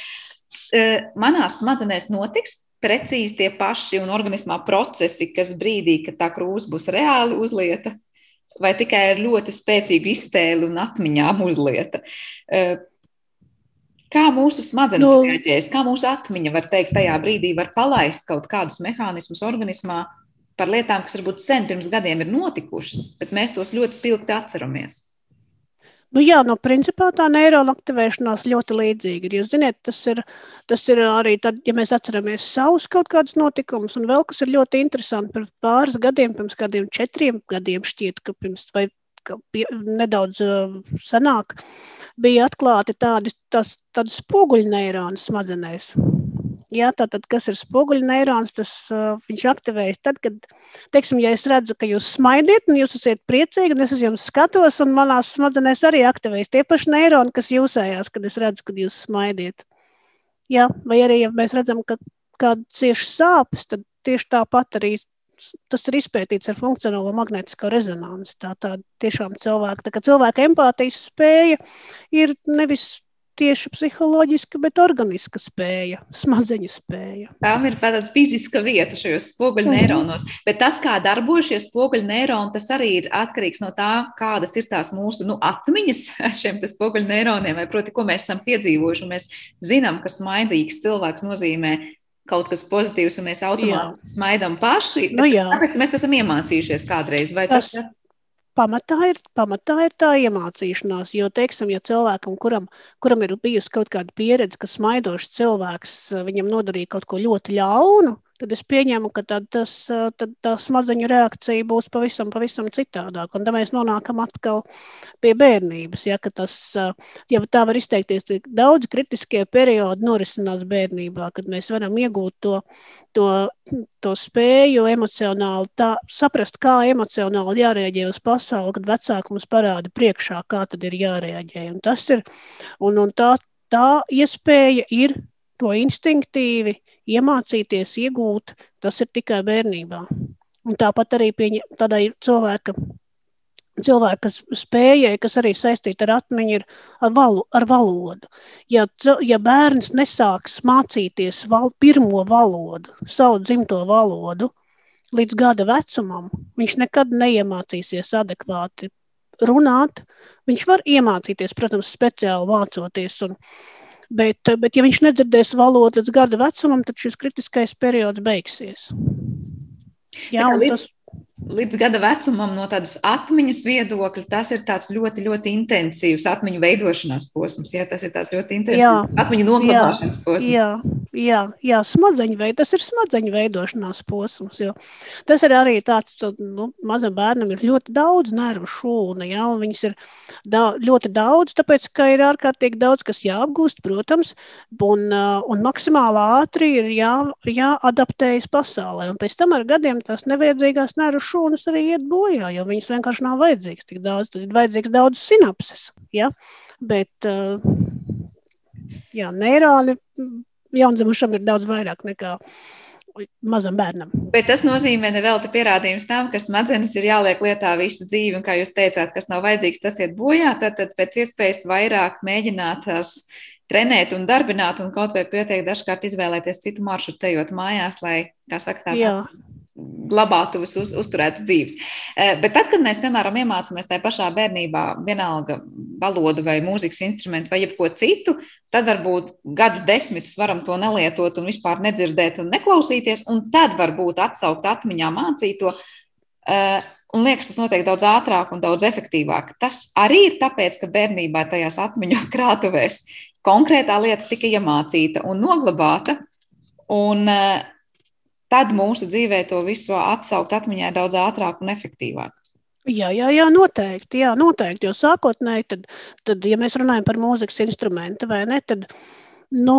Eh, manās smadzenēs notiks precīzi tie paši un organismā procesi, kas brīdī, kad tā krūze būs reāli uzlieta, vai tikai ar ļoti spēcīgu iztēli un atmiņām uzlieta. Kā mūsu smadzenes nu, reaģēs, kā mūsu atmiņa var teikt, tajā brīdī var palaist kaut kādus mehānismus organismā par lietām, kas varbūt sen pirms gadiem ir notikušas, bet mēs tos ļoti spilgti atceramies. Nu, jā, no principā tā neirona aktivēšanās ļoti līdzīga. Jūs zināt, tas ir, tas ir arī tad, ja mēs atceramies savus kaut kādus notikumus, un vēl kas ir ļoti interesanti. Pirms pāris gadiem, pirms kādiem četriem gadiem, šķiet, ka pirms vai ka pie, nedaudz uh, senāk, bija atklāti tādi, tās, tādi spoguļneironi smadzenēs. Jā, tātad, kas ir spoguļneirons, tas uh, viņš aktivējas tad, kad, teiksim, ja es redzu, ka jūs smaidiet, un jūs esat priecīgi, un es uz jums skatos, un manās smadzenēs arī aktivējas tie paši neironi, kas jūsējās, kad es redzu, kad jūs smaidiet. Jā, vai arī, ja mēs redzam, ka kāda cieši sāpes, tad tieši tāpat arī tas ir izpētīts ar funkcionālo magnētisko rezonanci. Tā, tā tiešām cilvēka, tā cilvēka empātijas spēja ir nevis tieši psiholoģiska, bet organiska spēja, smadzeņu spēja. Tām ir tāda fiziska vieta šajos spoguļneironos, mm. bet tas, kā darbojas šie spoguļneironi, tas arī ir atkarīgs no tā, kādas ir tās mūsu nu, atmiņas [laughs] šiem spoguļneironiem, vai proti, ko mēs esam piedzīvojuši. Mēs zinām, ka smaidīgs cilvēks nozīmē kaut kas pozitīvs, un mēs automātiski smaidām paši. Nu, tāpēc mēs esam iemācījušies kādreiz. Vai tas, tas pamatā ir, pamatā ir tā iemācīšanās. Jo, teiksim, ja cilvēkam, kuram, kuram ir bijusi kaut kāda pieredze, ka smaidošs cilvēks viņam nodarīja kaut ko ļoti ļaunu, tad es pieņemu, ka tad tas, tad tā smadzeņu reakcija būs pavisam, pavisam citādāka. Un tad mēs nonākam atkal pie bērnības. Ja, tas, ja tā var izteikties, daudz kritiskie periodi norisinās bērnībā, kad mēs varam iegūt to, to, to spēju emocionāli, tā, saprast, kā emocionāli jārēģē uz pasauli, kad vecāki mums parāda priekšā, kā tad ir jārēģē. Un tas ir, un, un tā, tā iespēja ir to instinktīvi iemācīties, iegūt, tas ir tikai bērnībā. Un tāpat arī tādai cilvēka, cilvēka spējai, kas arī saistīta ar atmiņu, ir ar, valu, ar valodu. Ja, ja bērns nesāks mācīties val, pirmo valodu, savu dzimto valodu, līdz gada vecumam, viņš nekad neiemācīsies adekvāti runāt. Viņš var iemācīties, protams, speciāli mācoties. Un, Bet, bet ja viņš nedzirdēs valodu līdz gada vecumam, tad šis kritiskais periods beigsies. Jā, tas... līdz gada vecumam, no tādas atmiņas viedokļa, tas ir ļoti, ļoti intensīvs atmiņu veidošanās posms. Jā, tas ir ļoti intensīvs jā, atmiņu noglabāšanas jā, posms. Jā, jā, jā smadzeņu veid, tas ir smadzeņu veidošanās posms. Tas ir arī tāds, nu, mazam bērnam ir ļoti daudz nervu šūnu, jā, viņas ir da ļoti daudz, tāpēc, ka ir ārkārtīgi daudz, kas jāapgūst, protams, un, un maksimāli ātri ir jā, jāadaptējas pasaulē, un pēc tam ar gadiem tās nevajadzīgās nervu šūnas arī iet bojā, jo viņas vienkārši nav vajadzīgas tik daudz. Tad ir vajadzīgs daudz sinapses. Ja? Bet uh, jā, neirāli jaundzimušam ir daudz vairāk nekā mazam bērnam. Bet tas nozīmē vēl te pierādījums tam, ka smadzenes ir jāliek lietā visu dzīvi, un kā jūs teicāt, kas nav vajadzīgs, tas iet bojā, tad, tad pēc iespējas vairāk mēģināt tās trenēt un darbināt, un kaut vai pietiek dažkārt izvēlēties citu maršrutu, ejot mājās, lai, kā saka, tās glabātuves uz, uzturētu dzīves. Eh, bet tad, kad mēs, piemēram, iemācāmies tajā pašā bērnībā, vienalga valodu vai mūzikas instrumentu vai jebko citu, tad varbūt gadu desmitus varam to nelietot un vispār nedzirdēt un neklausīties, un tad varbūt atsaukt atmiņā mācīto. Eh, un liekas, tas notiek daudz ātrāk un daudz efektīvāk. Tas arī ir tāpēc, ka bērnībā tajās atmiņu [laughs] krātuvēs konkrētā lieta tika iemācīta un noglabāta. Un, uh, tad mūsu dzīvē to visu atsaukt atmiņā daudz ātrāk un efektīvāk. Jā, jā, jā, noteikti. Jā, noteikti jo sākotnēji, tad, tad, ja mēs runājam par mūzikas instrumentu, vai ne, tad, nu,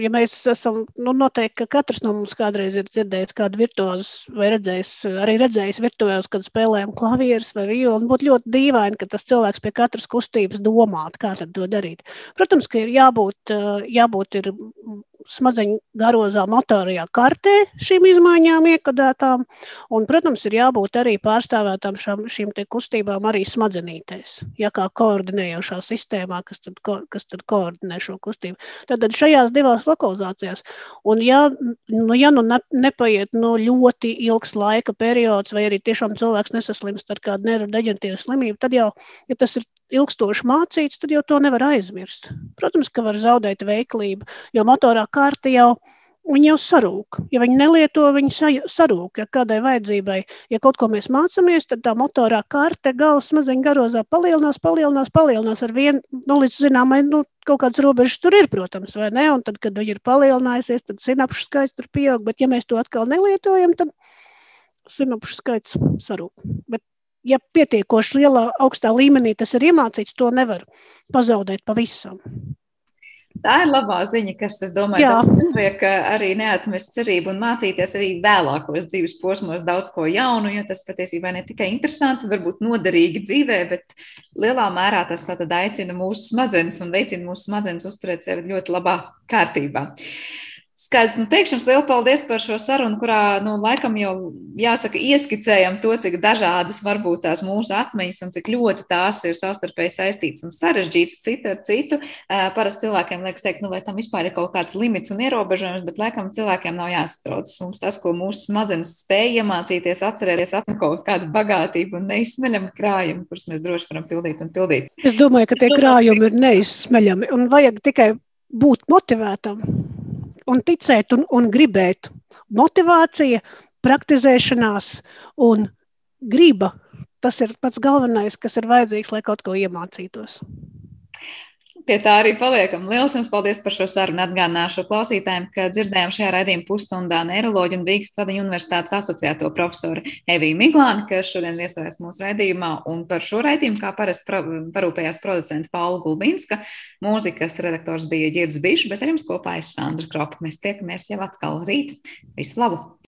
ja mēs esam, nu, noteikti, ka katrs no mums kādreiz ir dzirdējis kādu virtuozu vai redzējis, arī redzējis virtuozs, kad spēlējam klavierus vai violu, būtu ļoti dīvaini, ka tas cilvēks pie katras kustības domātu, kā tad to darīt. Protams, ka ir jābūt, jābūt ir smadzeņu garozā motorajā kartē šīm izmaiņām iekodētām, un, protams, ir jābūt arī pārstāvētām šam, šīm kustībām arī smadzenītēs, ja kā koordinējošā sistēmā, kas tad, ko, kas tad koordinē šo kustību. Tad, tad šajās divās lokalizācijās, un ja nu, ja nu ne, nepaiet nu, ļoti ilgs laika periods, vai arī tiešām cilvēks nesaslimst ar kādu nervu deģentīvu slimību, tad jau, ja tas ir ilgstoši mācīts, tad jau to nevar aizmirst. Protams, ka var zaudēt veiklību, jo motorā kārta jau. Viņi jau sarūk. Ja viņi nelieto, viņi sarūk. Ja kādai vajadzībai, ja kaut ko mēs mācāmies, tad tā motorā karte galvas smadzeņu garozā palielinās, palielinās, palielinās ar vienu, nu, līdz zināmai, nu, kaut kādas robežas tur ir, protams, vai ne? Un tad, kad viņi ir palielinājusies, tad sinapšu skaits tur pieaug, bet ja mēs to atkal nelietojam, tad sinapšu skaits sarūk. Bet ja pietiekoši lielā, augstā līmenī tas ir iemācīts, to nevar pazaudēt pavisam. Tā ir labā ziņa, kas, es domāju, liek arī neatmest cerību un mācīties arī vēlākos dzīves posmos daudz ko jaunu, jo tas patiesībā ne tikai interesanti, varbūt noderīgi dzīvē, bet lielā mērā tas aicina mūsu smadzenes un veicina mūsu smadzenes uzturēt sevi ļoti labā kārtībā. Uh, Skaidrs, nu, teikšu jums lielu paldies par šo sarunu, kurā, nu, laikam jau jāsaka, ieskicējam to, cik dažādas var būt tās mūsu atmiņas un cik ļoti tās ir savstarpēji saistītas un sarežģītas cita ar citu. Parasti cilvēkiem liekas teikt, nu, vai tam vispār ir kaut kāds limits un ierobežojums, bet laikam cilvēkiem nav jāsatrauc. Mums tas, ko mūsu smadzenes spēja iemācīties, atcerēties, atmiņā kaut kādu bagātību un neizsmeļamu krājumu, kurus mēs droši varam pildīt un pildīt. Es domāju, ka tie krājumi ir neizsmeļami un vajag tikai būt motivētam un ticēt un, un gribēt. Motivācija, praktizēšanās un griba. Tas ir pats galvenais, kas ir vajadzīgs, lai kaut ko iemācītos. Pie tā arī paliekam. Lielas jums paldies par šo sarunu. Atgādināšu klausītājiem, ka dzirdējām šajā raidījuma pusstundā neiroloģiju un Rīgas Tradiņu universitātes asociēto profesoru Eviju Miglānu, kas šodien viesojas mūsu raidījumā. Un par šo raidījumu, kā parasti parūpējās producenta Paula Gulbinska, mūzikas redaktors bija Girds Bišs, bet ar jums kopā es Sandra Kropa. Mēs tiekamies jau atkal rīt. Visu labu!